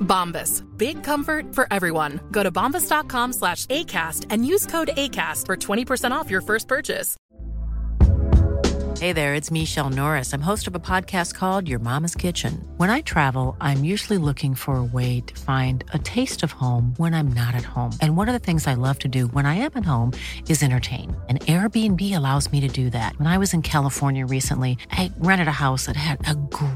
Bombas. Big comfort for everyone. Go to bombas.com slash ACAST and use code ACAST for 20% off your first purchase. Hey there, it's Michelle Norris. I'm host of a podcast called Your Mama's Kitchen. When I travel, I'm usually looking for a way to find a taste of home when I'm not at home. And one of the things I love to do when I am at home is entertain. And Airbnb allows me to do that. When I was in California recently, I rented a house that had a great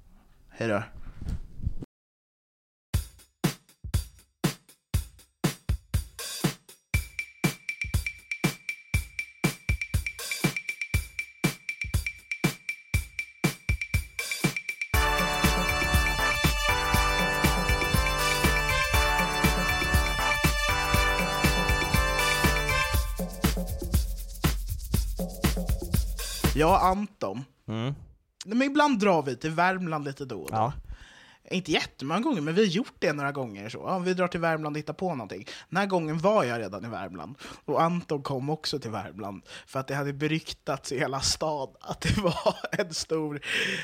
hej då. Jag och Anton, Mm men ibland drar vi till Värmland lite då och då. Ja. Inte jättemånga gånger, men vi har gjort det några gånger. Så. Ja, vi drar till Värmland och hittar på någonting. Den här gången var jag redan i Värmland. Och Anton kom också till Värmland. För att det hade beryktats i hela stan att det var en stor,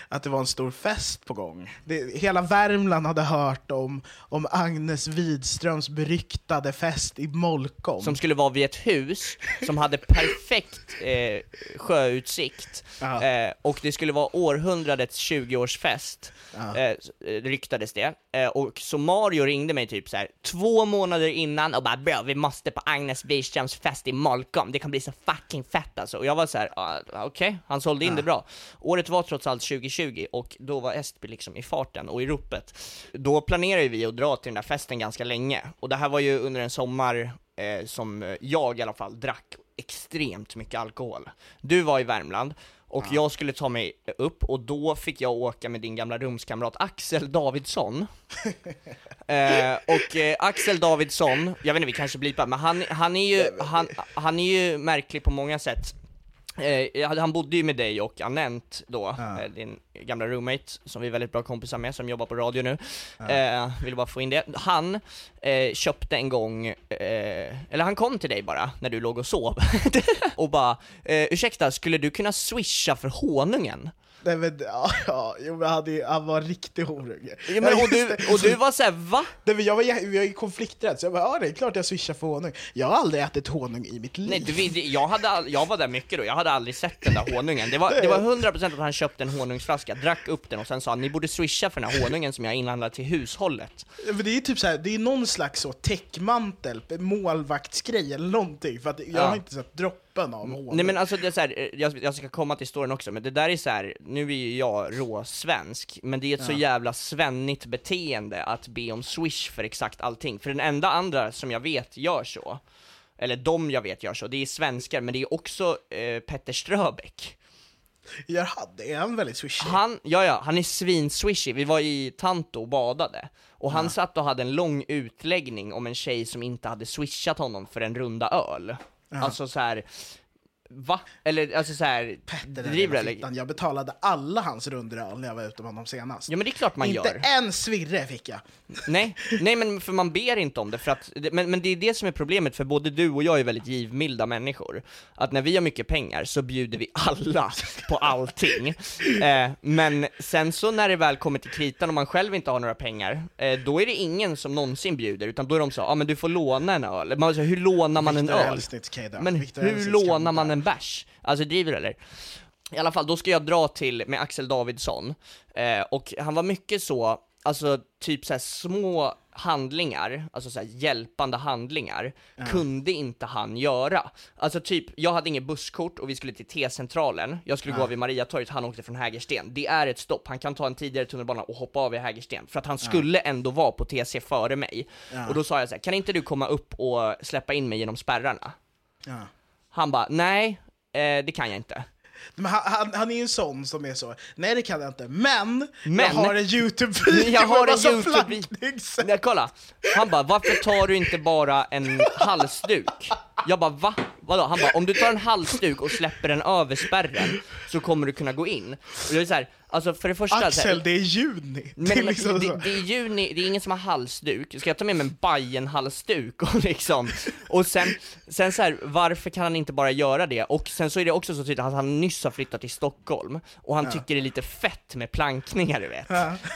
att det var en stor fest på gång. Det, hela Värmland hade hört om, om Agnes Widströms beryktade fest i Molkom. Som skulle vara vid ett hus som hade perfekt eh, sjöutsikt. Eh, och det skulle vara århundradets 20-årsfest, Ja. eh, eh, ryktades det. Eh, och så Mario ringde mig typ så här två månader innan och bara bro, vi måste på Agnes Wirströms fest i Molkom, det kan bli så fucking fett alltså. Och jag var så här, ah, okej, han sålde in det bra. Året var trots allt 2020 och då var Estby liksom i farten och i ropet. Då planerade vi att dra till den där festen ganska länge. Och det här var ju under en sommar eh, som jag i alla fall drack extremt mycket alkohol. Du var i Värmland, och jag skulle ta mig upp, och då fick jag åka med din gamla rumskamrat Axel Davidsson. eh, och eh, Axel Davidsson, jag vet inte, vi kanske blipar, men han, han, är ju, han, han är ju märklig på många sätt. Eh, han bodde ju med dig och Anent då, eh, din gamla roommate, som vi är väldigt bra kompisar med, som jobbar på radio nu. Eh, vill bara få in det. Han eh, köpte en gång, eh, eller han kom till dig bara, när du låg och sov, och bara eh, ursäkta, skulle du kunna swisha för honungen? Nej, men, ja, ja, jo, men han, är, han var riktig horunge. Ja, men, och, du, och du var såhär, va? Nej, men jag var, jag är konflikträdd, så jag bara, ja det är klart jag swishar för honung. Jag har aldrig ätit honung i mitt liv. Nej, du, jag, hade, all- jag var där mycket då, jag hade aldrig sett den där honungen. Det var, det var 100% att han köpte en honungsflaska, drack upp den och sen sa ni borde swisha för den här honungen som jag inhandlat till hushållet. Men det är typ så här, det är någon slags så täckmantel, målvaktsgrej eller någonting, för att jag Ja. har inte sett droppen av honung. Nej men alltså det är så här, eh, jag, jag ska komma till storyn också, men det där är så här, nu är ju jag råsvensk, men det är ett så jävla svennigt beteende att be om swish för exakt allting. För den enda andra som jag vet gör så, eller de jag vet gör så, det är svenskar, men det är också eh, Petter Ströbeck. Gör han det? Är han väldigt swishig? Han, ja ja, han är svinswishy. Vi var i Tanto och badade. Och han satt och hade en lång utläggning om en tjej som inte hade swishat honom för en runda öl. Alltså så här va? Eller alltså så här, Petter, den driver lilla eller? Jag betalade alla hans rundor öl när jag var ute med honom senast. Ja men det är klart man Inte gör. en svirre fick jag. Nej, nej men för man ber inte om det, för att, men, men det är det som är problemet, för både du och jag är väldigt givmilda människor. Att när vi har mycket pengar så bjuder vi alla på allting. Eh, men sen så när det väl kommer till kritan och man själv inte har några pengar, eh, då är det ingen som någonsin bjuder, utan då är de så, ja ah, men du får låna en öl. Man säger, hur lånar man en Victor öl? Ju dö. Men hur lånar man dö. En bärs? Alltså driver du eller? I alla fall, då ska jag dra till med Axel Davidsson, eh, och han var mycket så, alltså typ så här små handlingar, alltså så här hjälpande handlingar, kunde inte han göra. Alltså typ, jag hade inget busskort och vi skulle till T-centralen, jag skulle gå av vid Mariatorget, han åkte från Hägersten. Det är ett stopp, han kan ta en tidigare tunnelbana och hoppa av i Hägersten, för att han skulle ändå vara på TC före mig. Och då sa jag så här, kan inte du komma upp och släppa in mig genom spärrarna? Han bara, nej, eh, det kan jag inte. Men han, han, han är ju en sån som är så, nej det kan jag inte, men, Men- jag har en YouTube-video Jag har med en massa flaggningssätt. Nej, kolla! Han bara, varför tar du inte bara en halsduk? Jag bara, va? Vadå? Han bara, om du tar en halsduk och släpper den över spärren så kommer du kunna gå in. Och jag är så här, alltså för det första... så här, Axel, det är juni. men, det är liksom det, det är juni, det är ingen som har halsduk, ska jag ta med mig en Bajen-halsduk och liksom, och sen, sen så här, varför kan han inte bara göra det? Och sen så är det också så tydligt att han nyss har flyttat till Stockholm, och han tycker det är lite fett med plankningar du vet.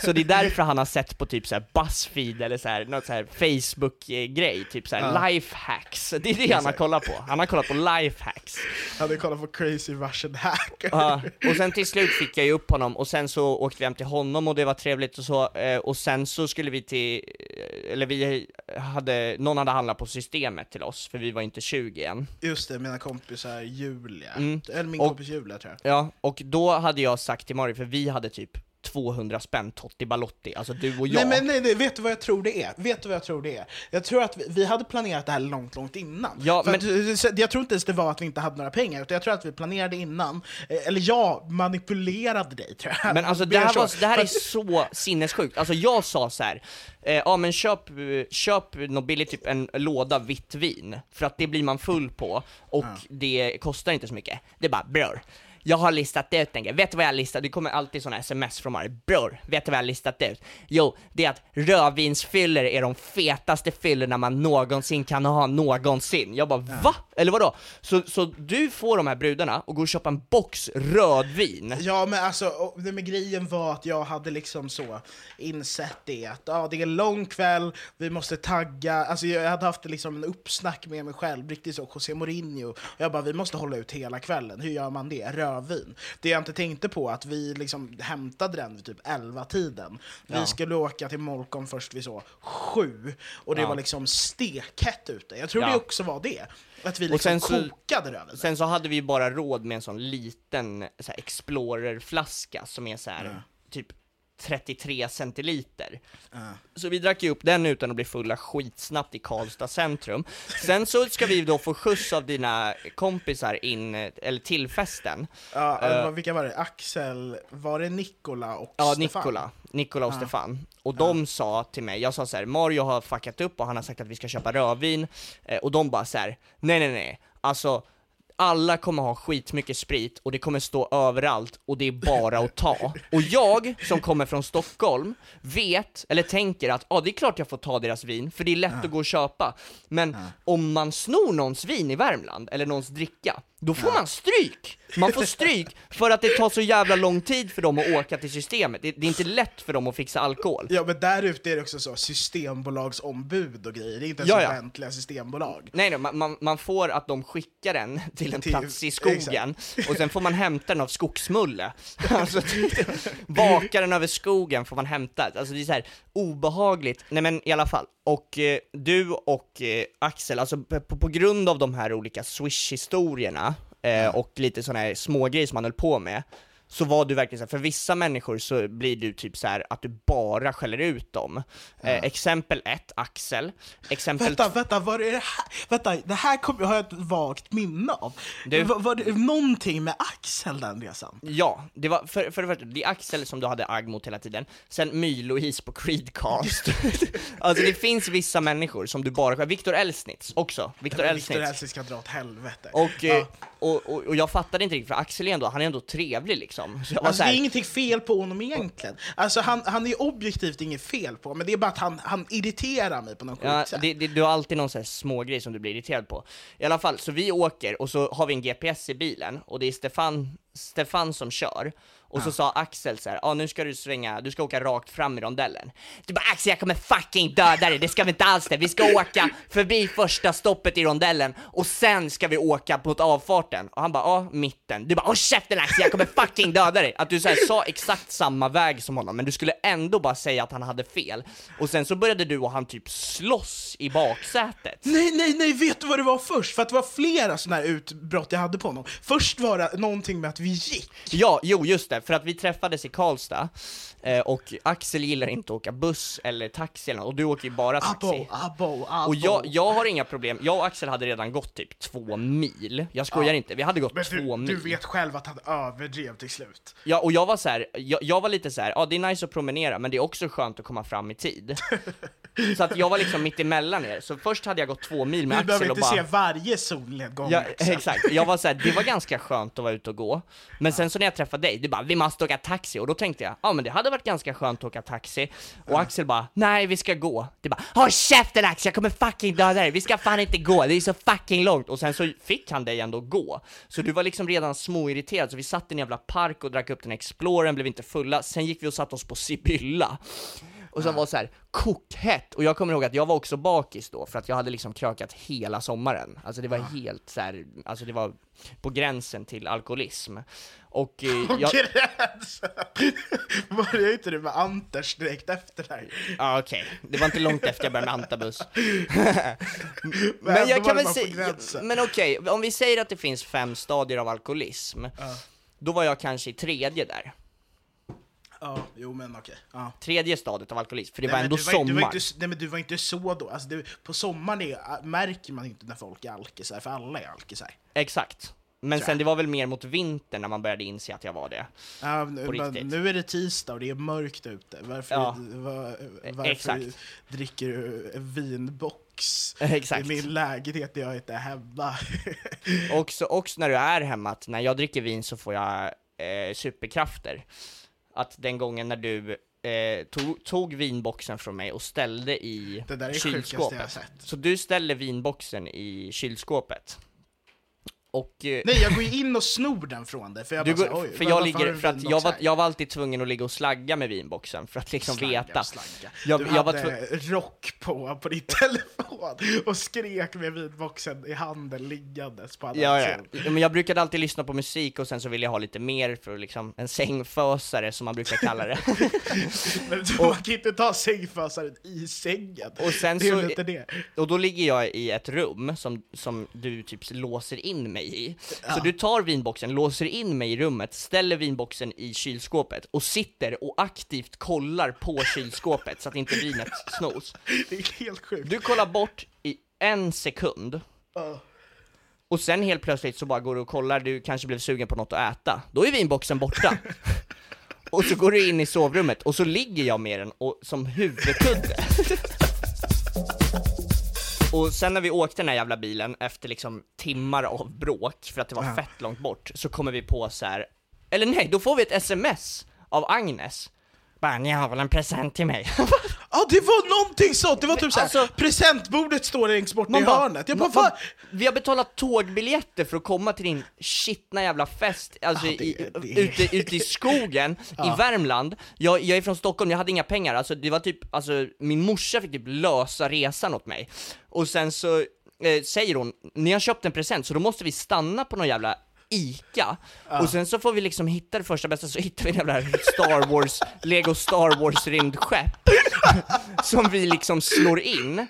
Så det är därför han har sett på typ så här Buzzfeed eller så här, något så här Facebook-grej, typ så här lifehacks, det är det han har kollat på, han har kollat på lifehacks. Jag hade kollat på Crazy Russian Hacker. Ja, och sen till slut fick jag ju upp honom, och sen så åkte vi hem till honom och det var trevligt och så, eh, och sen så skulle vi till, eh, eller vi hade, någon hade handlat på systemet till oss, för vi var inte 20 än. Just det, mina kompisar Julia. Mm. Eller min Och- kompis Julia tror jag. Ja, och då hade jag sagt till Mario, för vi hade typ 200 spänn Totti Balotti, alltså du och jag. Nej men nej, nej, vet du vad jag tror det är? Vet du vad jag tror det är? Jag tror att vi, vi hade planerat det här långt, långt innan. Ja, För men- att, jag tror inte ens det var att vi inte hade några pengar, utan jag tror att vi planerade innan. Eh, Eller jag manipulerade dig tror jag. Men alltså det här, var, det här är så sinnessjukt, alltså jag sa så här. Eh, ja men köp, köp något billigt, typ en låda vitt vin, för att det blir man full på, och det kostar inte så mycket. Det är bara bror, jag har listat ut en grej, vet du vad jag har listat? Det kommer alltid såna sms från mig, bror, vet du vad jag har listat ut? Jo, det är att rödvinsfyller är de fetaste fyllorna man någonsin kan ha någonsin. Jag bara va? Eller vadå? Så, så du får de här brudarna och går och köper en box rödvin? Ja men alltså, det med grejen var att jag hade liksom så insett det att ja, det är en lång kväll, vi måste tagga, alltså jag hade haft liksom en uppsnack med mig själv, riktigt så, José Mourinho, och jag bara vi måste hålla ut hela kvällen, hur gör man det? Rödvin. Det jag inte tänkte på att vi liksom hämtade den vid typ 11 tiden Vi skulle åka till Molkom först vid så sju, och det Ja. var liksom stekhett ute. Jag tror Ja. det också var det, att vi Och liksom sen så- kokade rödvin. Sen så hade vi bara råd med en sån liten så Explorer-flaska som är så här, typ 33 centiliter. Så vi drack ju upp den utan att bli fulla skitsnabbt i Karlstad centrum. Sen så ska vi då få skjuts av dina kompisar in, eller till festen. Ja, uh, vilka var det? Axel, var det Nikola och Ja, Stefan? Nikola, Nikola och Stefan. Och de sa till mig, jag sa så här: Mario har fuckat upp och han har sagt att vi ska köpa rödvin, eh, och de bara så här: nej nej nej, alltså alla kommer ha skitmycket sprit och det kommer stå överallt och det är bara att ta. Och jag, som kommer från Stockholm, vet, eller tänker att ja, det är klart jag får ta deras vin, för det är lätt att gå och köpa. Men om man snor någons vin i Värmland, eller någons dricka, då får man stryk! Man får stryk för att det tar så jävla lång tid för dem att åka till systemet. Det, det är inte lätt för dem att fixa alkohol. Ja men där ute är det också så systembolagsombud och grejer, det är inte ens Ja, ja. offentliga systembolag. Nej, nej man, man, man får att de skickar den till en Till- plats i skogen, och sen får man hämta den av skogsmulle. Alltså, baka den över skogen får man hämta. Alltså det är så här obehagligt. Nej men i alla fall, och eh, du och eh, Axel, alltså på, på grund av de här olika swish-historierna, eh, och lite sådana här smågrejer som man höll på med, så var du verkligen så här, för vissa människor så blir du typ så här att du bara skäller ut dem. Eh, exempel ett, Axel. Exempel Vänta, vänta, var det det här? Vänta, det här kommer, har jag ett vagt minne av. Du- Var, var det någonting med Axel den resan? Ja, det var för, för det första, det är Axel som du hade agg mot hela tiden, sen My-Louise på Creedcast. alltså det finns vissa människor som du bara, Viktor Elsnitz också, Viktor Viktor Elsnitz. Ska dra åt helvete. Och, Ja. Och, och, och jag fattade inte riktigt, för Axel är ändå, han är ändå trevlig liksom. Så Alltså så det här, är ingenting fel på honom egentligen. Alltså han, han är objektivt inget fel på, men det är bara att han, han irriterar mig på något Ja, sätt. det, det, du har alltid någon sån här smågrej som du blir irriterad på. I alla fall, så vi åker och så har vi en GPS i bilen och det är Stefan, Stefan som kör. Och så sa Axel så här, ja nu ska du svänga, du ska åka rakt fram i rondellen. Du bara Axel jag kommer fucking döda dig, det ska vi inte alls det. Vi ska åka förbi första stoppet i rondellen och sen ska vi åka mot avfarten. Och han bara, ja mitten. Du bara, åh käften Axel jag kommer fucking döda dig. Att du så här, sa exakt samma väg som honom, men du skulle ändå bara säga att han hade fel. Och sen så började du och han typ slåss i baksätet. Nej, nej, nej, vet du vad det var först? För att det var flera sådana här utbrott jag hade på honom. Först var det någonting med att vi gick. Ja, jo just det, för att vi träffades i Karlstad, eh, och Axel gillar inte att åka buss eller taxi eller något, och du åker ju bara taxi. Abo, abo, abo. Och jag, jag har inga problem, jag och Axel hade redan gått typ två mil, jag skojar inte, vi hade gått Men två du, mil. du vet själv att han överdrev till slut. Ja, och jag var så här, jag, jag var lite så här, ja det är nice att promenera, men det är också skönt att komma fram i tid. så att jag var liksom mitt emellan er, så först hade jag gått två mil med behöver Axel och inte bara... se varje solnedgång Ja, också. exakt. Jag var såhär, det var ganska skönt att vara ute och gå. Men sen så när jag träffade dig, du bara 'Vi måste åka taxi' och då tänkte jag, ja men det hade varit ganska skönt att åka taxi. Och Axel bara 'Nej, vi ska gå' Du bara 'Håll käften Axel, jag kommer fucking döda dig, vi ska fan inte gå, det är så fucking långt' Och sen så fick han dig ändå gå. Så du var liksom redan småirriterad, så vi satt i en jävla park och drack upp den Explorern, blev inte fulla, sen gick vi och satte oss på Sibylla. Och som var så här kokhett, och jag kommer ihåg att jag var också bakis då, för att jag hade liksom krökat hela sommaren. Alltså det var helt så här, alltså det var på gränsen till alkoholism. Och eh, På jag, gränsen! Började inte du med Anters direkt efter det ja okej, det var inte långt efter jag började med antabus. Men Men jag kan väl säga, men okej, om vi säger att det finns fem stadier av alkoholism, då var jag kanske i tredje där. Ja, jo men okej. Ja. Tredje stadiet av alkoholism, för det Nej, var ändå du sommar. Du var inte, nej men du var inte så då, alltså, det, på sommaren är, märker man inte när folk är alkisar, för alla är alkisar. Exakt. Men sen det var väl mer mot vintern när man började inse att jag var det. Ja, nu, nu är det tisdag och det är mörkt ute. Varför, Ja. var, varför Exakt. dricker du vinbox Exakt. i min lägenhet när jag inte är hemma? Också, också när du är hemma, att när jag dricker vin så får jag eh, superkrafter. Att den gången när du eh, tog, tog vinboxen från mig och ställde i Det där är sjukaste jag kylskåpet. sett. Så du ställer vinboxen i kylskåpet. Och... eh, Nej, jag går ju in och snor den från dig, för jag bara går, så, oj, för jag ligger, för att jag var, jag var alltid tvungen att ligga och slagga med vinboxen för att liksom Slagga veta. och slagga. Jag- du jag var hade rock på, på din telefon och skrek med vinboxen i handen liggandes på andra Ja, ja. men jag brukade alltid lyssna på musik och sen så ville jag ha lite mer för liksom en sängfösare som man brukar kalla det. Men du, man kan inte ta sängfösaren i sängen. Och sen det är så- inte det. Och då ligger jag i ett rum som, som du typ låser in mig i. Så du tar vinboxen, låser in mig i rummet, ställer vinboxen i kylskåpet och sitter och aktivt kollar på kylskåpet så att inte vinet snos. Det är helt sjukt. Du kollar bort i en sekund Ja. och sen helt plötsligt så bara går du och kollar, du kanske blev sugen på något att äta. Då är vinboxen borta. Och så går du in i sovrummet och så ligger jag med den och, som huvudkudde. Och sen när vi åkte den här jävla bilen efter liksom timmar av bråk för att det var Ja. fett långt bort så kommer vi på så här. eller nej, då får vi ett sms av Agnes. Bara, ni har väl en present till mig? Ja, det var någonting sånt! Det var typ såhär, alltså- presentbordet står längst bort i Man bara, hörnet. Jag bara, man- vad? Vi har betalat tågbiljetter för att komma till din shitna jävla fest, alltså Ja, det- i, det- ute, ute i skogen, i Värmland. Jag, jag är från Stockholm, jag hade inga pengar, alltså det var typ, alltså min morsa fick typ lösa resan åt mig. Och sen så eh, säger hon, ni har köpt en present så då måste vi stanna på någon jävla Ica, och sen så får vi liksom hitta det första bästa, så hittar vi en jävla Star Wars, Lego Star Wars rymdskepp, som vi liksom slår in,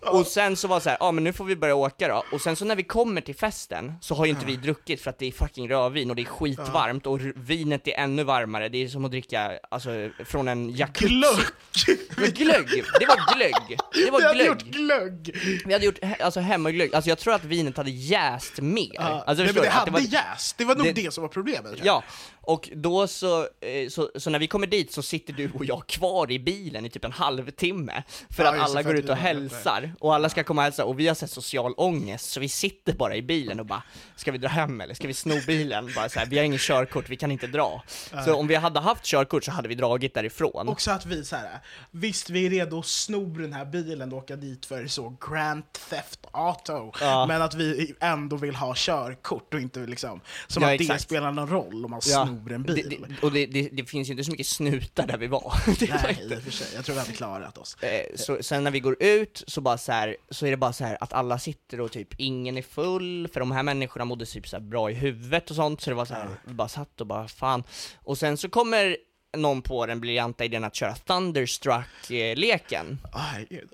Och sen så var det så här, ja men nu får vi börja åka då, och sen så när vi kommer till festen så har ju inte vi druckit för att det är fucking rödvin och det är skitvarmt och vinet är ännu varmare, det är som att dricka, alltså från en jacuzzi Glögg! Men glögg! Det var glögg! Det Vi var hade gjort glögg! glögg! Vi hade gjort alltså hemmaglögg, alltså jag tror att vinet hade jäst mer. Ja, alltså, nej, men det du? Att hade jäst, det var nog det- det, som var problemet. Ja, och då så, eh, så, så när vi kommer dit så sitter du och jag kvar i bilen i typ en halvtimme För Ja, att det, alla går ut och hälsar, och alla ska komma och hälsa, och vi har sett social ångest Så vi sitter bara i bilen och bara, ska vi dra hem eller ska vi sno bilen? Bara så här, vi har ingen körkort, vi kan inte dra. Så om vi hade haft körkort så hade vi dragit därifrån. Också att vi så här, visst vi är redo att sno den här bilen och åka dit för så Grand Theft Auto, Ja. men att vi ändå vill ha körkort och inte liksom, som Ja, att det exakt. spelar någon roll om man Ja, snor en det, bil. det, och det, det, det finns ju inte så mycket snutar där vi var Det Nej, i och för sig. Jag tror vi hade klarat oss. Eh, så, sen när vi går ut så bara så här, så är det bara så här att alla sitter och typ ingen är full, för de här människorna mådde typ så bra i huvudet och sånt, så det var så här, vi bara satt och bara fan. Och sen så kommer någon på den briljanta idén att köra Thunderstruck-leken.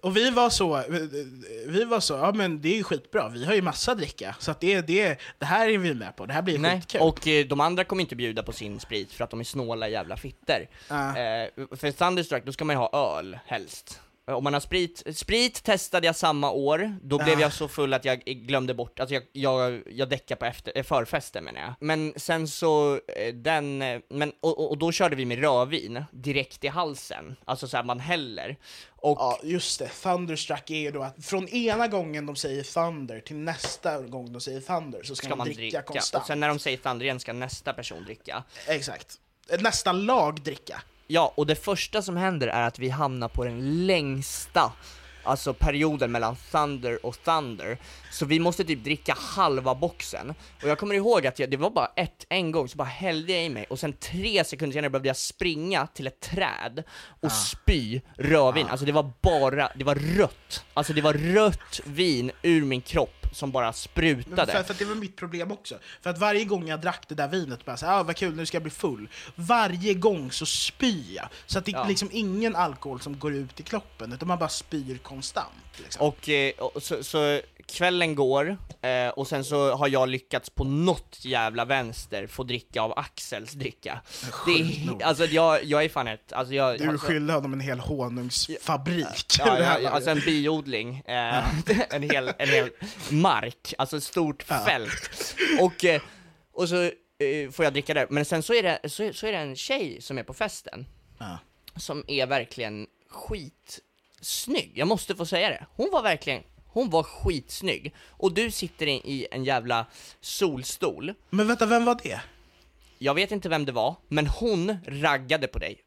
Och vi var så, vi var så, ja men det är ju skitbra, vi har ju massa dricka, så att det, det, det här är vi med på, det här blir Nej, skitkul. och eh, de andra kommer inte bjuda på sin sprit för att de är snåla jävla fitter. Eh, för Thunderstruck, då ska man ju ha öl, helst. Eh, Om man har sprit, sprit testade jag samma år, då blev Ja. jag så full att jag glömde bort, alltså jag, jag, jag däckade på efter, eh, förfesten menar jag. Men sen så, eh, den, men, och, och- då körde vi med rödvin, direkt i halsen, alltså så här man häller. Och Ja, just det. Thunderstruck är ju då att från ena gången de säger Thunder till nästa gång de säger Thunder så ska, ska man dricka, dricka, konstant. och sen när de säger Thunder igen ska nästa person dricka. Exakt. Nästa lag dricka. Ja, och det första som händer är att vi hamnar på den längsta Alltså perioden mellan Thunder och Thunder. Så vi måste typ dricka halva boxen. Och jag kommer ihåg att jag, det var bara ett, en gång så bara hällde jag i mig Och sen tre sekunder senare behövde jag springa till ett träd Och spy rödvin, alltså det var bara, det var rött. Alltså det var rött vin ur min kropp som bara sprutade För, för att det var mitt problem också. För att varje gång jag drack det där vinet, bara så här, ah, vad kul, nu ska jag bli full. Varje gång så spyr jag. Så att det är Ja. liksom ingen alkohol som går ut i kroppen, utan man bara spyr konstant. Liksom. Och, eh, och så, så kvällen går, eh, och sen så har jag lyckats på något jävla vänster få dricka av Axels dricka. Det är, alltså jag, jag är fan ett, alltså jag... Du alltså, skyllde honom en hel honungsfabrik. Ja, ja, var alltså en biodling, eh, en, hel, en hel mark, alltså ett stort fält. Och, eh, och så eh, får jag dricka där, men sen så är, det, så, så är det en tjej som är på festen, Ja. som är verkligen skitsnygg, jag måste få säga det. Hon var verkligen, hon var skitsnygg. Och du sitter i, en jävla solstol, Men vänta, vem var det? jag vet inte vem det var, men hon raggade på dig,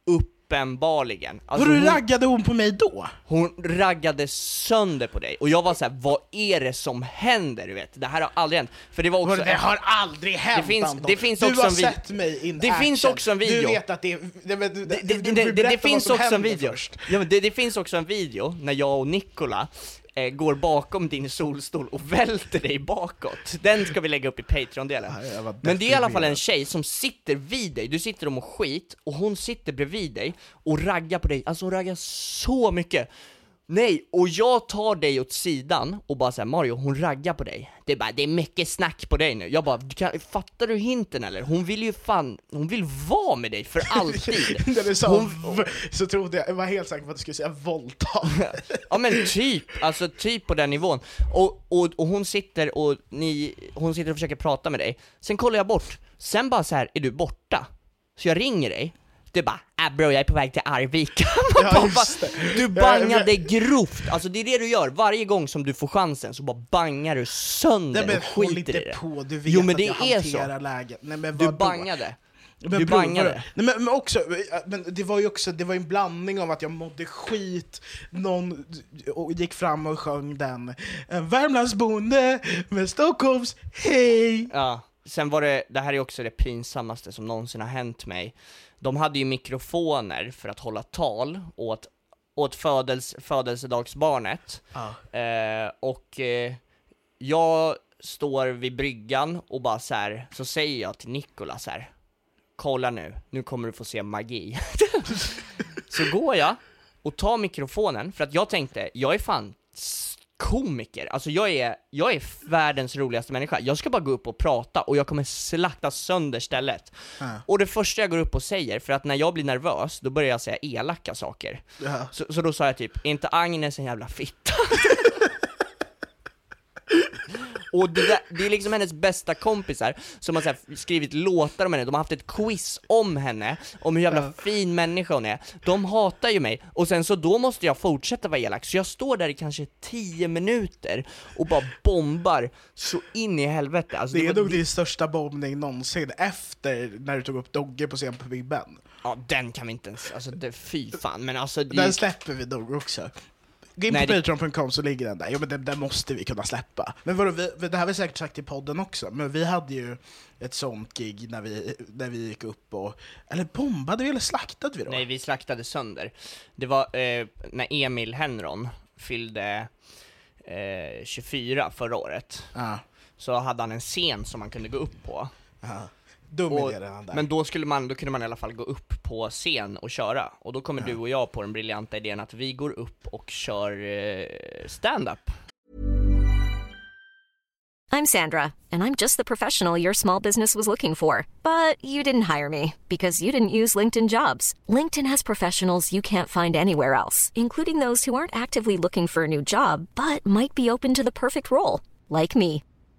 uppenbarligen. Alltså, Vadå, hon, raggade hon på mig då? hon raggade sönder på dig, och jag var så här: vad är det som händer? Du vet, det här har aldrig hänt. För det var också... Det har aldrig hänt Det finns- Anton. det finns Du också har en sett mig in Det action. finns också en video. Du vet att det... Det, det, Det, det, det, det, det finns också en video, ja, men det, det finns också en video när jag och Nikola eh, går bakom din solstol och välter dig bakåt. Den ska vi lägga upp i Patreon-delen. Men det är i alla fall en tjej som sitter vid dig, du sitter och mår skit, och hon sitter bredvid dig och raggar på dig, alltså hon raggar så mycket. Nej, och jag tar dig åt sidan och bara säger Mario, hon raggar på dig. Det är bara, det är mycket snack på dig nu. Jag bara, kan, fattar du hinten eller? Hon vill ju fan, hon vill vara med dig för alltid. När du sa Hon- så trodde jag, jag var helt säker på att du skulle säga våldta. Ja men typ, alltså typ på den nivån. Och, och, och hon sitter och ni, hon sitter och försöker prata med dig, sen kollar jag bort, sen bara så här är du borta? Så jag ringer dig, du bara äh bro jag är på väg till Arvika. Ja, bara. Du Ja, bangade men- grovt, alltså det är det du gör, varje gång som du får chansen så bara bangar du sönder Nej men och skiter inte i det. på, du vet Jo, men att det jag är så. hanterar läget. Nej, men Du bangade. Men Du bror, bangade. Nej, men, men också, men det var ju också, det var en blandning av att jag mådde skit, någon gick fram och sjöng den. En Värmlandsbonde med Stockholms hej! Ja, sen var det, det här är också det pinsammaste som någonsin har hänt mig. De hade ju mikrofoner för att hålla tal åt, åt födels, födelsedagsbarnet. Eh, och eh, jag står vid bryggan och bara så här, så säger jag till Nikola så här. Kolla nu, nu kommer du få se magi. så går jag och tar mikrofonen, för att jag tänkte, jag är fan komiker, alltså jag är, jag är världens roligaste människa. Jag ska bara gå upp och prata och jag kommer slakta sönder stället. Ja. Och det första jag går upp och säger, för att när jag blir nervös, då börjar jag säga elaka saker. Ja. Så, så då sa jag typ, inte Agnes en jävla fitta? Och det, där, det är liksom hennes bästa kompisar som har så här skrivit låtar om henne, de har haft ett quiz om henne, om hur jävla fin människa hon är. De hatar ju mig, och sen så då måste jag fortsätta vara elak, så jag står där i kanske 10 minuter och bara bombar så in i helvete. Alltså, Det är var- nog din största bombning någonsin efter när du tog upp Dogge på scen på Big Ben. Ja, den kan vi inte ens, alltså det, fy fan, men alltså det, Den släpper vi nog också. Gå in på det- patreon.com så ligger den där. Jo men den, den måste vi kunna släppa. Men vadå, vi, det här har vi säkert sagt i podden också, men vi hade ju ett sånt gig när vi, när vi gick upp och... Eller bombade vi eller slaktade vi då? Nej, vi slaktade sönder. Det var eh, när Emil Henron fyllde eh, 24 förra året, Ja. så hade han en scen som man kunde gå upp på. ja. Dum Och, idé redan där. men då, skulle man, då kunde man i alla fall gå upp på scen och köra, och då kommer du och jag på den briljanta idén att vi går upp och kör eh, stand-up. I'm Sandra, and I'm just the professional your small business was looking for. But you didn't hire me because you didn't use LinkedIn jobs. LinkedIn has professionals you can't find anywhere else, including those who aren't actively looking for a new job but might be open to the perfect role, like me.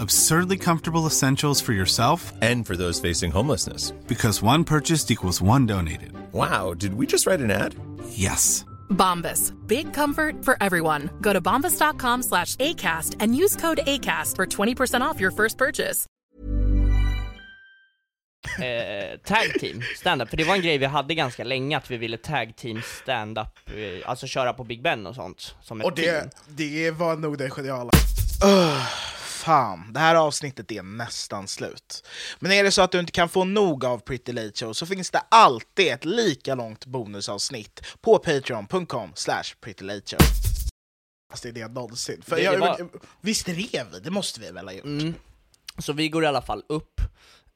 Absurdly comfortable essentials for yourself And for those facing homelessness. because one purchased equals one donated. Wow, did we just write an ad? Yes. Bombas. Big comfort for everyone. Go to bombas.com slash ACAST and use code ACAST for 20% off your first purchase. eh, tag team stand-up, för det var en grej vi hade ganska länge, att vi ville tag team stand-up, eh, alltså köra på Big Ben och sånt, som ett Och team. det, det var nog det geniala. Öh, fan, det här avsnittet är nästan slut. Men är det så att du inte kan få nog av Pretty Late Show så finns det alltid ett lika långt bonusavsnitt på patreon.com slash prettylateshow. Det är det någonsin. För Det- det jag, var- Visst rev vi? Det måste vi väl ha gjort? Mm. Så vi går i alla fall upp,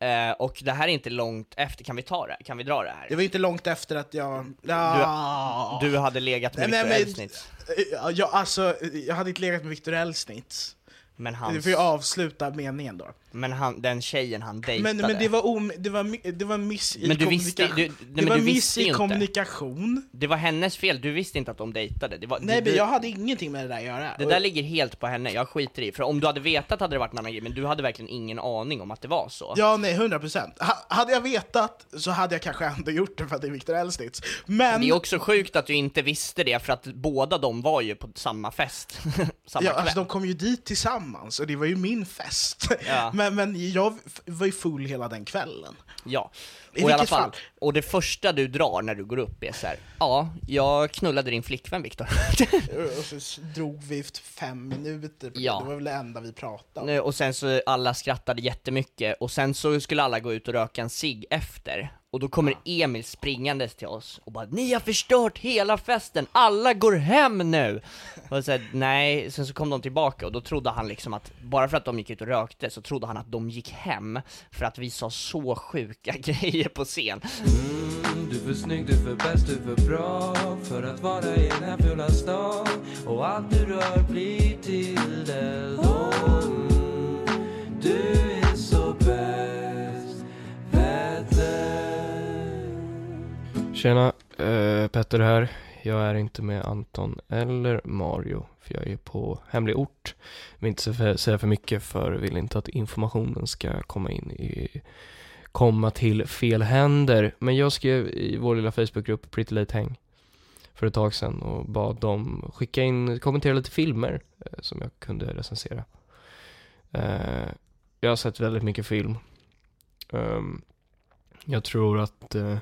eh, och det här är inte långt efter, kan vi ta det? Kan vi dra det här? Det var inte långt efter att jag... Ja. Du hade legat med Nej, Victor men- Elsnitz, Ja, jag, alltså, jag hade inte legat med Victor Elsnitz. Men Du hans, får ju avsluta meningen då. Men han, den tjejen han dejtade. Men, men det var, om, det var, det var miss i Men du visste- du- nej, Det men var du miss i inte. kommunikation. Det var hennes fel, du visste inte att de dejtade. Det, var, Nej det, men du- jag hade ingenting med det där att göra. det Och- där ligger helt på henne, jag skiter i. För om du hade vetat hade det varit en annan grej, men du hade verkligen ingen aning om att det var så. Ja, nej, 100 procent. Ha, hade jag vetat så hade jag kanske ändå gjort det för att det är Victor Elsnitz. Men... Det är också sjukt att du inte visste det, för att båda de var ju på samma fest, samma Ja, kväll. alltså de kom ju dit tillsammans och det var ju min fest. Ja. Men, men jag var ju full hela den kvällen. Ja, I och i alla vilket fall, fall. och det första du drar när du går upp är så här. ja, jag knullade din flickvän Viktor. Och så drog vi fem minuter, på Ja. det var väl det enda vi pratade om. Och sen så alla skrattade jättemycket, och sen så skulle alla gå ut och röka en cigg efter. Och då kommer Emil springandes till oss och bara 'Ni har förstört hela festen, alla går hem nu!' Och så här, nej, sen så kom de tillbaka och då trodde han liksom att, bara för att de gick ut och rökte, så trodde han att de gick hem för att vi sa så sjuka grejer på scen. Du är för snygg, du är för bäst, du är för bra För att vara i den här fula stan. Och allt du rör blir till det då. Mm, Du är så bäst, Tjena, eh, Petter här. Jag är inte med Anton eller Mario, för jag är på hemlig ort. Jag Vill inte säga för mycket för vill inte att informationen ska komma in i komma till fel händer. Men jag skrev i vår lilla Facebookgrupp Pretty Late Hang för ett tag sedan och bad dem skicka in, kommentera lite filmer eh, som jag kunde recensera. Eh, jag har sett väldigt mycket film. Um, jag tror att Eh,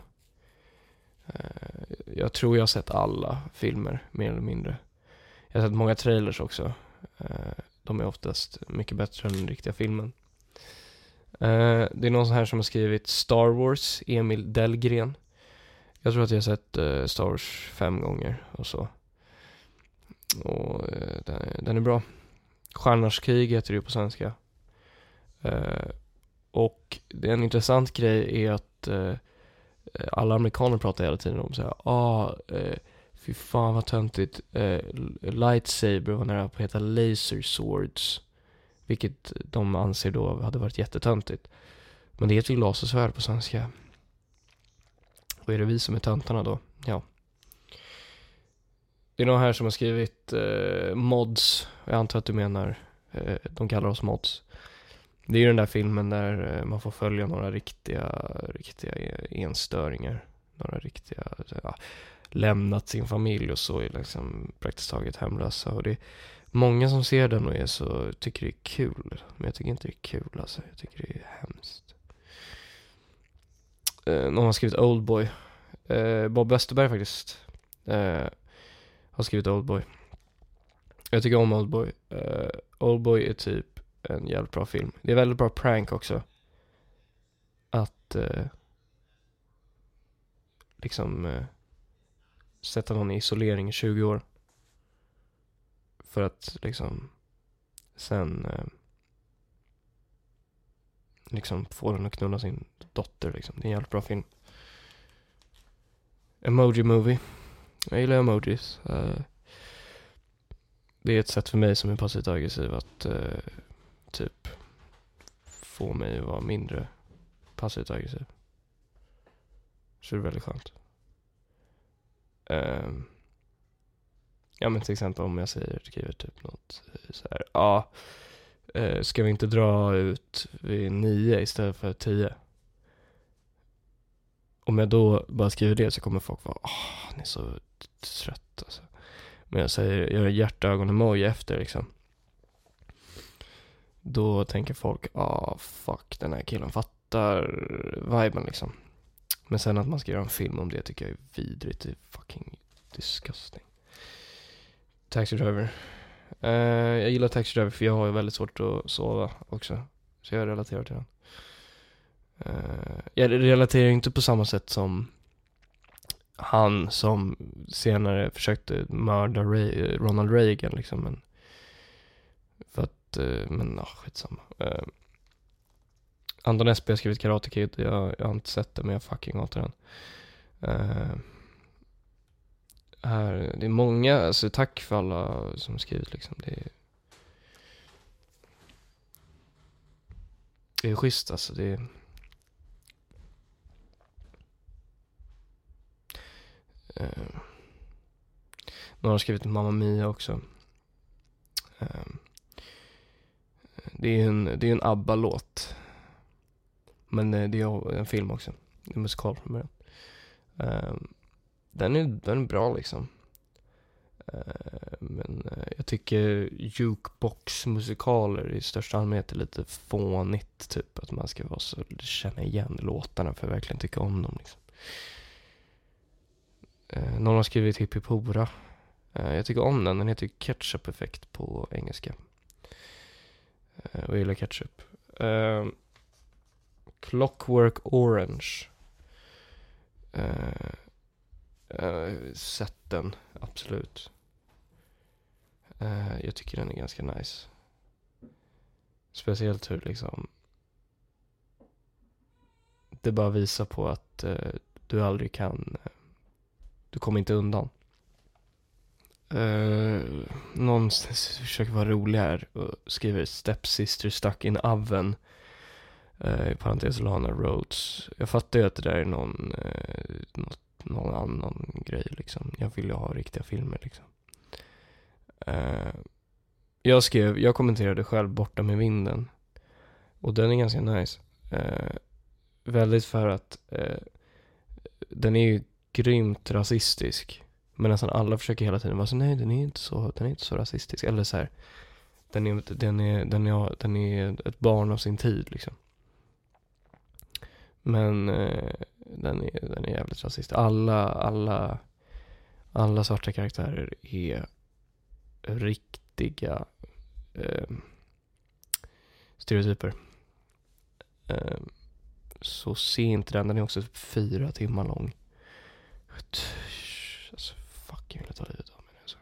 Eh, jag tror jag har sett alla filmer, mer eller mindre. Jag har sett många trailers också. Eh, de är oftast mycket bättre än den riktiga filmen. Eh, det är någon sån här som har skrivit Star Wars, Emil Delgren. Jag tror att jag har sett Star Wars fem gånger och så. Och den, är- bra. Stjärnors krig heter det ju på svenska. Och det är en intressant grej är att eh, Eh, alla amerikaner pratar hela tiden om så här, ah, eh, fy fan vad töntigt, eh, lightsaber var nära på att heta laser swords. Vilket de anser då hade varit jättetöntigt. Men det heter ju lasersvärd på svenska. Och är det vi som är töntarna då? Ja. Det är någon här som har skrivit eh, mods. Jag antar att du menar, eh, de kallar oss mods. Det är ju den där filmen där eh, man får följa några riktiga, riktiga enstöringar. Några riktiga, ja, lämnat sin familj och så är liksom praktiskt taget hemlösa. Och det är många som ser den och är så, tycker det är kul. Men jag tycker inte det är kul alltså. Jag tycker det är hemskt. Eh, någon har skrivit Oldboy. Eh, Bob Westerberg faktiskt. Eh, har skrivit Oldboy. Jag tycker om Oldboy. Uh, eh, Oldboy är typ en jävligt bra film. Det är väldigt bra prank också. Att eh, liksom eh, sätta någon i isolering i 20 år. För att liksom sen eh, liksom få den att knulla sin dotter liksom. Det är en jävligt bra film. Emoji Movie. Jag gillar emojis. Eh, det är ett sätt för mig som är passivt aggressiv att eh, typ få mig att vara mindre passivt aggressiv. Så det är väldigt skönt. Um, ja men till exempel om jag säger, skriver typ något eh, så här, ja, eh, ska vi inte dra ut vid nio istället för tio? Om jag då bara skriver det så kommer folk vara, åh, ni är så trött alltså. Men jag säger, jag gör hjärtögon-emoji efter liksom. Då tänker folk, ah fuck den här killen fattar viben liksom. Men sen att man ska göra en film om det tycker jag är vidrigt, det är fucking disgusting. Taxi Driver. Uh, jag gillar Taxi Driver för jag har ju väldigt svårt att sova också. Så jag relaterar till den. Uh, jag relaterar inte på samma sätt som han som senare försökte mörda Ray, eh, Ronald Reagan liksom. Men, för att, eh, men ah, skitsamma. Uh, Anton Esby har skrivit Karate Kid. Jag, jag har inte sett det men jag fucking hatar den. Uh, här, det är många, alltså tack för alla som har skrivit liksom. Det är, det är schysst alltså. Det är, eh, Uh, någon har skrivit Mamma Mia också. Uh, det är en, det är en ABBA-låt. Men eh, det är en film också. Det är en musikal från början. Ehm, den, är, den är bra liksom. Ehm, men eh, jag tycker jukebox-musikaler i största allmänhet är lite fånigt. Typ att man ska vara så, känna igen låtarna för att verkligen tycka om dem. Liksom. Ehm, någon har skrivit Hippie Pora. Jag tycker om den, den heter Ketchup Effect på engelska. Eh, och jag gillar ketchup. Uh, Clockwork Orange. Uh, sett den, absolut. Uh, jag tycker den är ganska nice. Speciellt hur liksom det bara visar på att uh, du aldrig kan du kommer inte undan. Uh, någon försöker vara rolig här och skriver Stepsister stuck in oven. Uh, I parentes Lana Rhodes. Jag fattar ju att det där är någon, uh, något, någon annan grej liksom. Jag vill ju ha riktiga filmer liksom. Uh, jag skrev, jag kommenterade själv Borta med vinden. Och den är ganska nice. Uh, väldigt för att den är ju grymt rasistisk. Men nästan alla försöker hela tiden vara så nej den är inte så, den är inte så rasistisk. Eller så här, den är, den är, den är, den är ett barn av sin tid liksom. Men eh, den, är, den är jävligt rasistisk. Alla, alla, alla svarta karaktärer är riktiga eh, stereotyper. Eh, så se inte den, den är också fyra timmar lång. Fucking vill jag ta livet av mig nu. Så.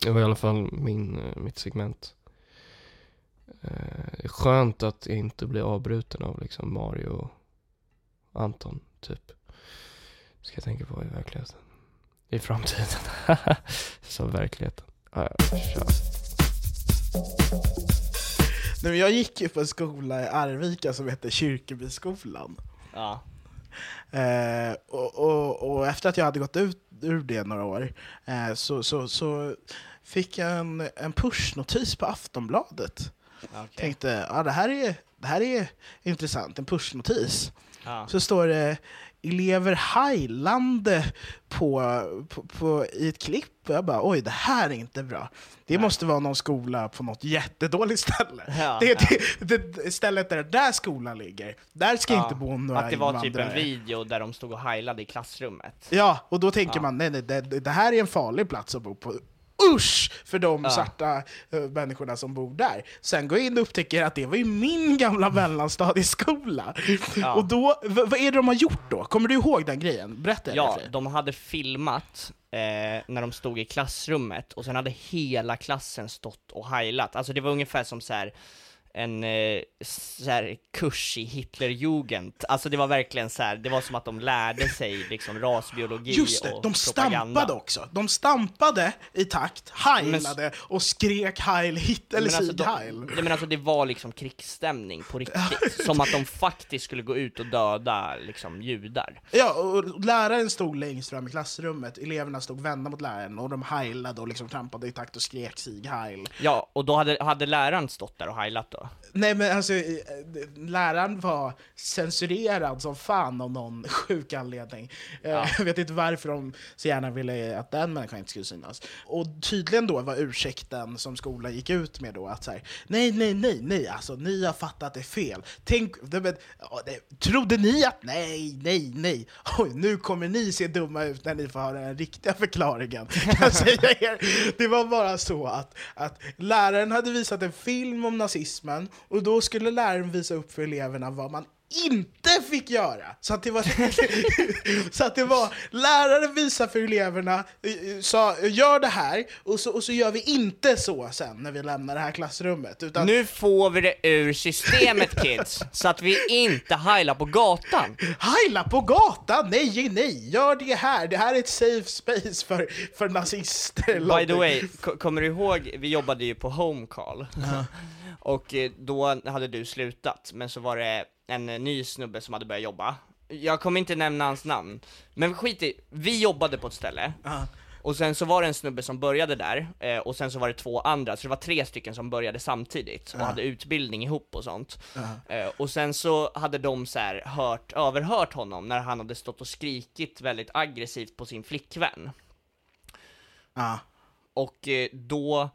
Det var i alla fall min, eh, mitt segment. Eh, skönt att inte bli avbruten av liksom Mario och Anton, typ. Ska jag tänka på i verkligheten. I framtiden. Så verkligheten. Ja, ja, kör. Nej, men jag gick ju på en skola i Arvika som heter Kyrkebyskolan. Ja. Eh, och, och, och efter att jag hade gått ut ur det några år eh, så, så, så fick jag en, en pushnotis på Aftonbladet. Okej. Tänkte, ja det här är, det här är intressant, en pushnotis. Ja. Så står det elever heilande på, på, på, i ett klipp. Och jag bara, oj, det här är inte bra. Det Nej. måste vara någon skola på något jättedåligt ställe. Ja, det, ja. det, det stället där, där skolan ligger, där ska Ja, inte bo några Att det var typ en invandrare. video där de stod och heilade i klassrummet. Ja, och då tänker man, nej, nej, det, det här är en farlig plats att bo på. Usch för de Ja. svarta eh, människorna som bor där. Sen går jag in och upptäcker att det var ju min gamla mellanstadieskola. Ja. Och då, vad är det de har gjort då? Kommer du ihåg den grejen? Berätta Ja, de hade filmat eh, när de stod i klassrummet och sen hade hela klassen stått och heilat. Alltså det var ungefär som så här en eh, så här, kurs i Hitlerjugend. Alltså det var verkligen så här, det var som att de lärde sig liksom rasbiologi Just det, och de propaganda. stampade också. De stampade i takt, heilade och skrek heil hit, eller Men alltså, sig de, heil. nej, men alltså det var liksom krigsstämning på riktigt, som att de faktiskt skulle gå ut och döda liksom judar. Ja, och läraren stod längst fram i klassrummet, eleverna stod vända mot läraren och de heilade och liksom trampade i takt och skrek sig heil. Ja, och då hade, hade läraren stått där och heilat då? Nej men alltså, eh, läraren var censurerad som fan av någon sjuk anledning. Eh, Ja. Jag vet inte varför de så gärna ville att den människan inte skulle synas. Och tydligen då var ursäkten som skolan gick ut med då att så här, nej, nej, nej, nej, alltså ni har fattat det fel. Tänk, det, men, trodde ni att, nej, nej, nej, oj, nu kommer ni se dumma ut när ni får höra den riktiga förklaringen. Kan säga er. Det var bara så att, att läraren hade visat en film om nazismen och då skulle läraren visa upp för eleverna vad man inte fick göra. Så att det var, så att det var läraren visar för eleverna, eh, sa gör det här och så, och så gör vi inte så sen när vi lämnar det här klassrummet. Utan Nu får vi det ur systemet kids, så att vi inte heilar på gatan. Heila på gatan! Nej, nej, gör det här! Det här är ett safe space för, för nazister. By the way, ko- kommer du ihåg, vi jobbade ju på home call. Och eh, då hade du slutat, men så var det en ny snubbe som hade börjat jobba. Jag kommer inte nämna hans namn, men skit i, vi jobbade på ett ställe. Och sen så var det en snubbe som började där, eh, och sen så var det två andra, så det var tre stycken som började samtidigt och hade utbildning ihop och sånt. Eh, och sen så hade de så här hört, överhört honom när han hade stått och skrikit väldigt aggressivt på sin flickvän. Och eh, då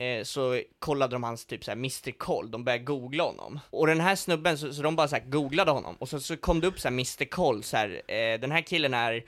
eh, så kollade de hans typ såhär Mr Koll, de började googla honom. Och den här snubben, så, så de bara såhär googlade honom, och så, så kom det upp såhär Mr Koll, såhär, eh, den här killen är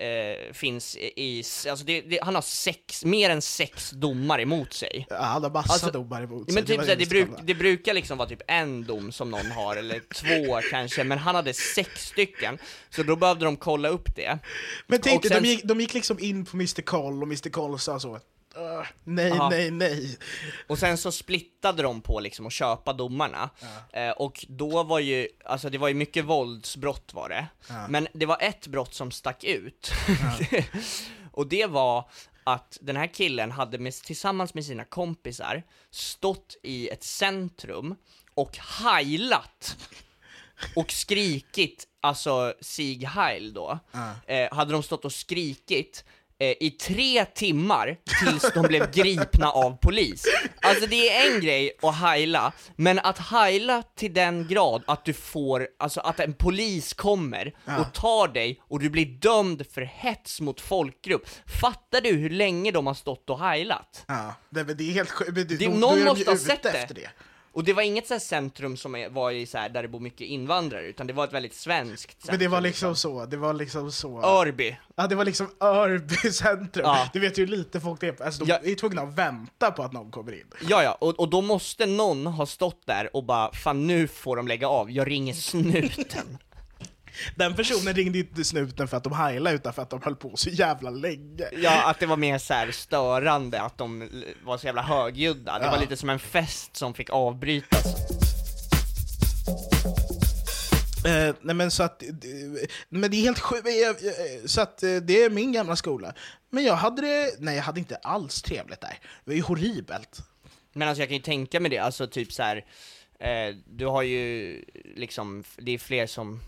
Eh, finns i, alltså det, det, han har sex, mer än sex domar emot sig. Ja, han har massa Alltså, domar emot sig. Men typ var såhär, det, bruk, det brukar liksom vara typ en dom som någon har, eller två kanske, men han hade sex stycken, så då behövde de kolla upp det. Men tänk dig, sen- de, gick, de gick liksom in på Mr Koll och Mr Koll sa så "Ugh, Nej, Aha. nej, nej. Och sen så splittade de på liksom att köpa domarna, eh, och då var ju, alltså det var ju mycket våldsbrott var det, men det var ett brott som stack ut, och det var att den här killen hade med, tillsammans med sina kompisar stått i ett centrum och heilat och skrikit, alltså Sieg Heil då, eh, hade de stått och skrikit i tre timmar tills de blev gripna av polis. Alltså det är en grej att heila, men att heila till den grad att du får, alltså att en polis kommer och tar dig och du blir dömd för hets mot folkgrupp. Fattar du hur länge de har stått och heilat? Ja, det, det är helt sjukt. någon måste ha sett det. efter det. Och det var inget så här centrum som var i så här, där det bor mycket invandrare, utan det var ett väldigt svenskt centrum. Men det var liksom så, det var liksom så... Örby. Ja, det var liksom Örby centrum. Ja. Du vet ju hur lite folk det är, alltså de Ja. är tvungna att vänta på att någon kommer in. Ja, ja, och, och då måste någon ha stått där och bara, fan nu får de lägga av, jag ringer snuten. Den personen ringde inte snuten för att de heilade utan för att de höll på så jävla länge. Ja, att det var mer så här störande, att de var så jävla högljudda. Det Ja. var lite som en fest som fick avbrytas. Eh, nej men så att, eh, men det är helt sjukt, så att eh, det är min gamla skola. Men jag hade det, nej jag hade inte alls trevligt där. Det var ju horribelt. Men alltså jag kan ju tänka mig det, alltså typ så här. Eh, du har ju liksom, det är fler som eh,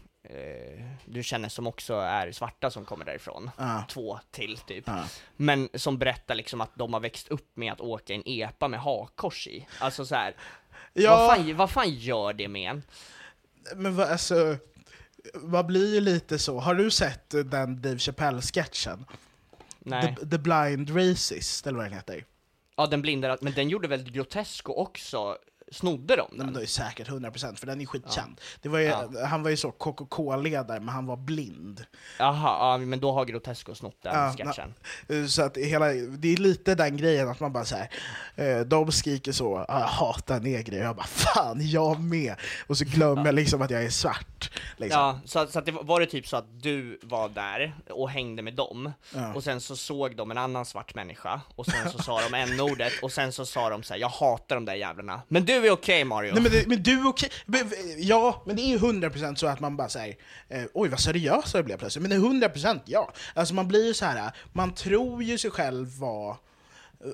du känner som också är svarta som kommer därifrån. Ja. Två till typ. Ja. Men som berättar liksom att de har växt upp med att åka en epa med hakkors i. Alltså så här. Ja. Vad, fan, vad fan gör det med en? Men vad, alltså, vad blir ju lite så, har du sett eh, den Dave Chappelle-sketchen? Nej. The, The Blind Racist, eller vad den heter? Ja, den blindar, men den gjorde väl Grotesco också? Snodde de Nej, men den? det är säkert 100% för den är skitkänd. Det var ju, Ja. Han var ju så KKK-ledare, men han var blind. Jaha, ja, men då har Grotesco snott den Ja, sketchen. Eh, Så att hela, det är lite den grejen att man bara såhär, eh, de skriker så, "Ah, jag hatar negrer, jag bara fan jag med! Och så glömmer jag liksom att jag är svart. Liksom. Ja, så, så att det var, det typ så att du var där och hängde med dem, Ja. och sen så såg de en annan svart människa, och sen så sa de n-ordet, och sen så sa de så här: jag hatar de där jävlarna. Men du är okej Mario! Nej, men, det, men du okej? Okay. Ja, men det är ju 100% så att man bara säger eh, oj vad seriös jag blev plötsligt. Men det är 100% ja. Alltså man blir ju så här, man tror ju sig själv vara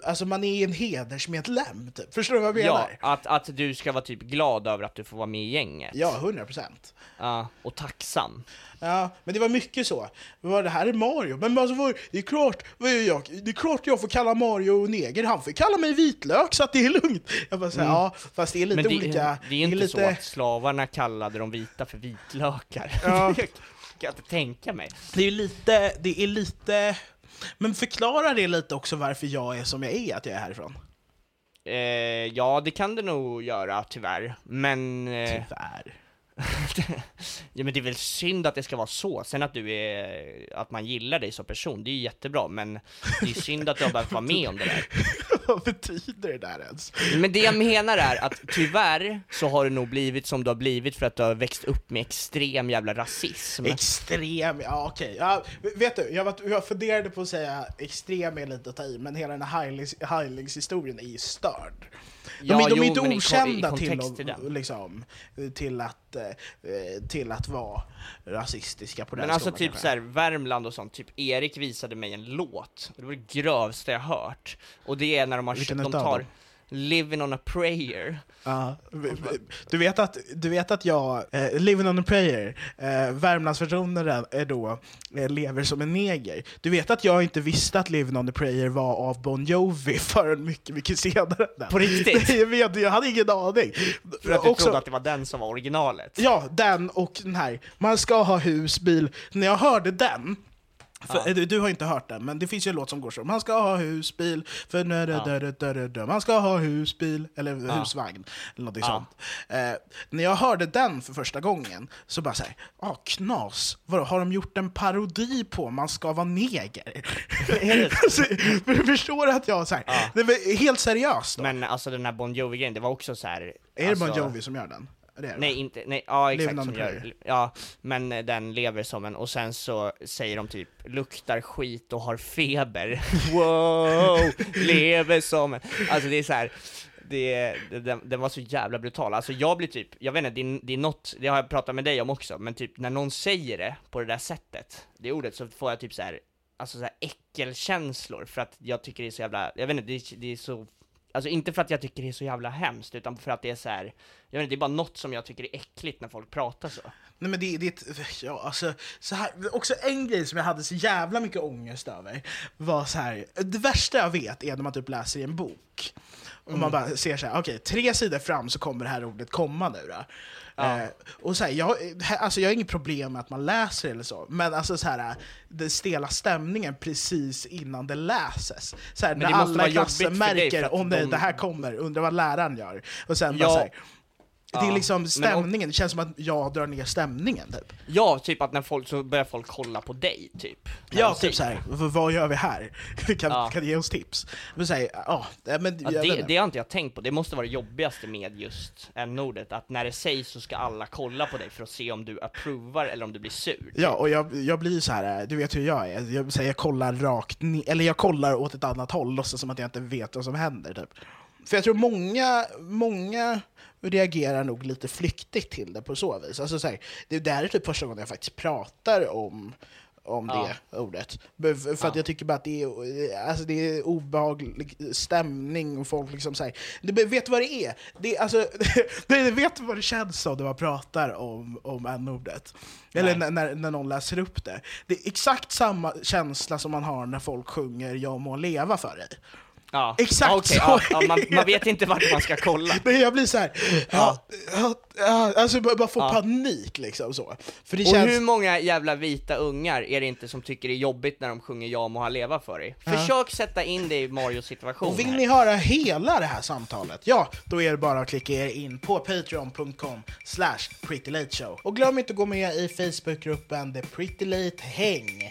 Alltså man är en hedersmedlem, typ. förstår du vad jag menar? ja, att, att du ska vara typ glad över att du får vara med i gänget. Ja, 100%. Ja, och tacksam. Ja, men det var mycket så. Var det här är Mario. Men alltså, vad- det är klart, vad är jag, det är klart jag får kalla Mario neger, han får kalla mig vitlök så att det är lugnt. Jag bara säger, Mm. ja, fast det är lite Men det, olika. det är inte lite... så att slavarna kallade de vita för vitlökar. Ja. det kan jag inte tänka mig. Det är lite, det är lite... Men förklara det lite också varför jag är som jag är, att jag är härifrån. Eh, ja, det kan det nog göra, tyvärr. Men... Eh, Tyvärr. Ja, men det är väl synd att det ska vara så. Sen att du är... Att man gillar dig som person, det är ju jättebra. Men det är synd att du har behövt vara med om det där. Vad betyder det där ens? Men det jag menar är att tyvärr så har det nog blivit som du har blivit för att du har växt upp med extrem jävla rasism. Extrem, ja okej. Ja, vet du, jag, var, jag funderade på att säga extrem är lite att ta i, men hela den här Heilings- Heilingshistorien är ju störd. De, Ja, är, de är jo, inte men i i okända till, att, liksom, till, att, eh, till att vara rasistiska på den Men alltså typ kanske. så här, Värmland och sånt, typ Erik visade mig en låt, det var det grövsta jag hört. Och det är när de har Vilken de tar? Living on a prayer. Ja, du, vet att, du vet att jag, eh, Living on a prayer, eh, Värmlandsversionen är då eh, lever som en neger. Du vet att jag inte visste att Living on a prayer var av Bon Jovi förrän mycket, mycket senare. På riktigt? jag, vet, jag hade ingen aning. För att du Också- trodde att det var den som var originalet. Ja, den och den här. Man ska ha hus, bil. När jag hörde den, för, Ja. du, du har inte hört den, men det finns ju en låt som går så. Man ska ha hus, bil, för nö, Ja. dö, dö, dö. Man ska ha hus, bil, eller Ja. husvagn, eller något sånt. Eh, när jag hörde den för första gången, så bara såhär, ah knas, Vadå, har de gjort en parodi på Man ska vara neger? Alltså, för du förstår att jag såhär, Ja. helt seriöst då. Men alltså den här Bon Jovi-grejen, det var också så här. är alltså, det Bon Jovi som gör den? Det Nej, inte, nej, ja exakt som gör, ja, men den lever som en, och sen så säger de typ luktar skit och har feber, wow, lever som en, alltså det är så här. Det, den, den var så jävla brutal, alltså jag blir typ, jag vet inte, det är, det är något, det har jag pratat med dig om också, men typ när någon säger det på det där sättet, det ordet, så får jag typ så här, alltså så här äckelkänslor, för att jag tycker det är så jävla, jag vet inte, det, det är så Alltså inte för att jag tycker det är så jävla hemskt, utan för att det är så här. Jag vet inte, det är bara något som jag tycker är äckligt när folk pratar så. Nej men det, det är ett, ja alltså, så här, också en grej som jag hade så jävla mycket ångest över var så här, det värsta jag vet är när man typ läser i en bok och man bara ser så här, okej, tre sidor fram så kommer det här ordet komma nu då. Ja. Eh, och så här, jag, alltså jag har inget problem med att man läser eller så, men alltså så här, den stela stämningen precis innan det läses. Så här, Men när alla i klassen märker, om de- det här kommer, undrar vad läraren gör. Och sen Ja. bara så här, det är liksom stämningen, det känns som att jag drar ner stämningen typ. Ja, typ att när folk, så börjar folk kolla på dig, typ. Ja, typ såhär, vad gör vi här? kan, Ja. kan du ge oss tips? Men såhär, ja, men Ja, det, det har inte jag tänkt på, det måste vara det jobbigaste med just n-ordet, att när det sägs så ska alla kolla på dig för att se om du approvar eller om du blir sur. Ja, och jag, jag blir så här, du vet hur jag är, jag, så här, jag kollar rakt ner, eller jag kollar åt ett annat håll, låtsas som att jag inte vet vad som händer typ. För jag tror många, många reagerar nog lite flyktigt till det på så vis. Alltså, så här, det där är typ första gången jag faktiskt pratar om, om Ja. det ordet. För för att Ja. jag tycker bara att det är, alltså, det är obehaglig stämning och folk liksom säger du vet vad det är? Det är alltså, det, vet vad det känns som när man pratar om, om n-ordet? Eller när, när, när någon läser upp det. Det är exakt samma känsla som man har när folk sjunger Jag må leva för dig. Ja. Exakt ja, okej, så ja, ja, man, man vet inte vart man ska kolla. Nej, jag blir så här, ja. Ja, ja, alltså bara, bara få Ja. panik liksom så. För det Och känns... hur många jävla vita ungar är det inte som tycker det är jobbigt när de sjunger Jag må han leva för dig? Försök sätta in det i Marios situation Och vill här. ni höra hela det här samtalet, ja, då är det bara att klicka er in på patreon.com slash prettylateshow. Och glöm inte att gå med i Facebookgruppen The Pretty Late Häng.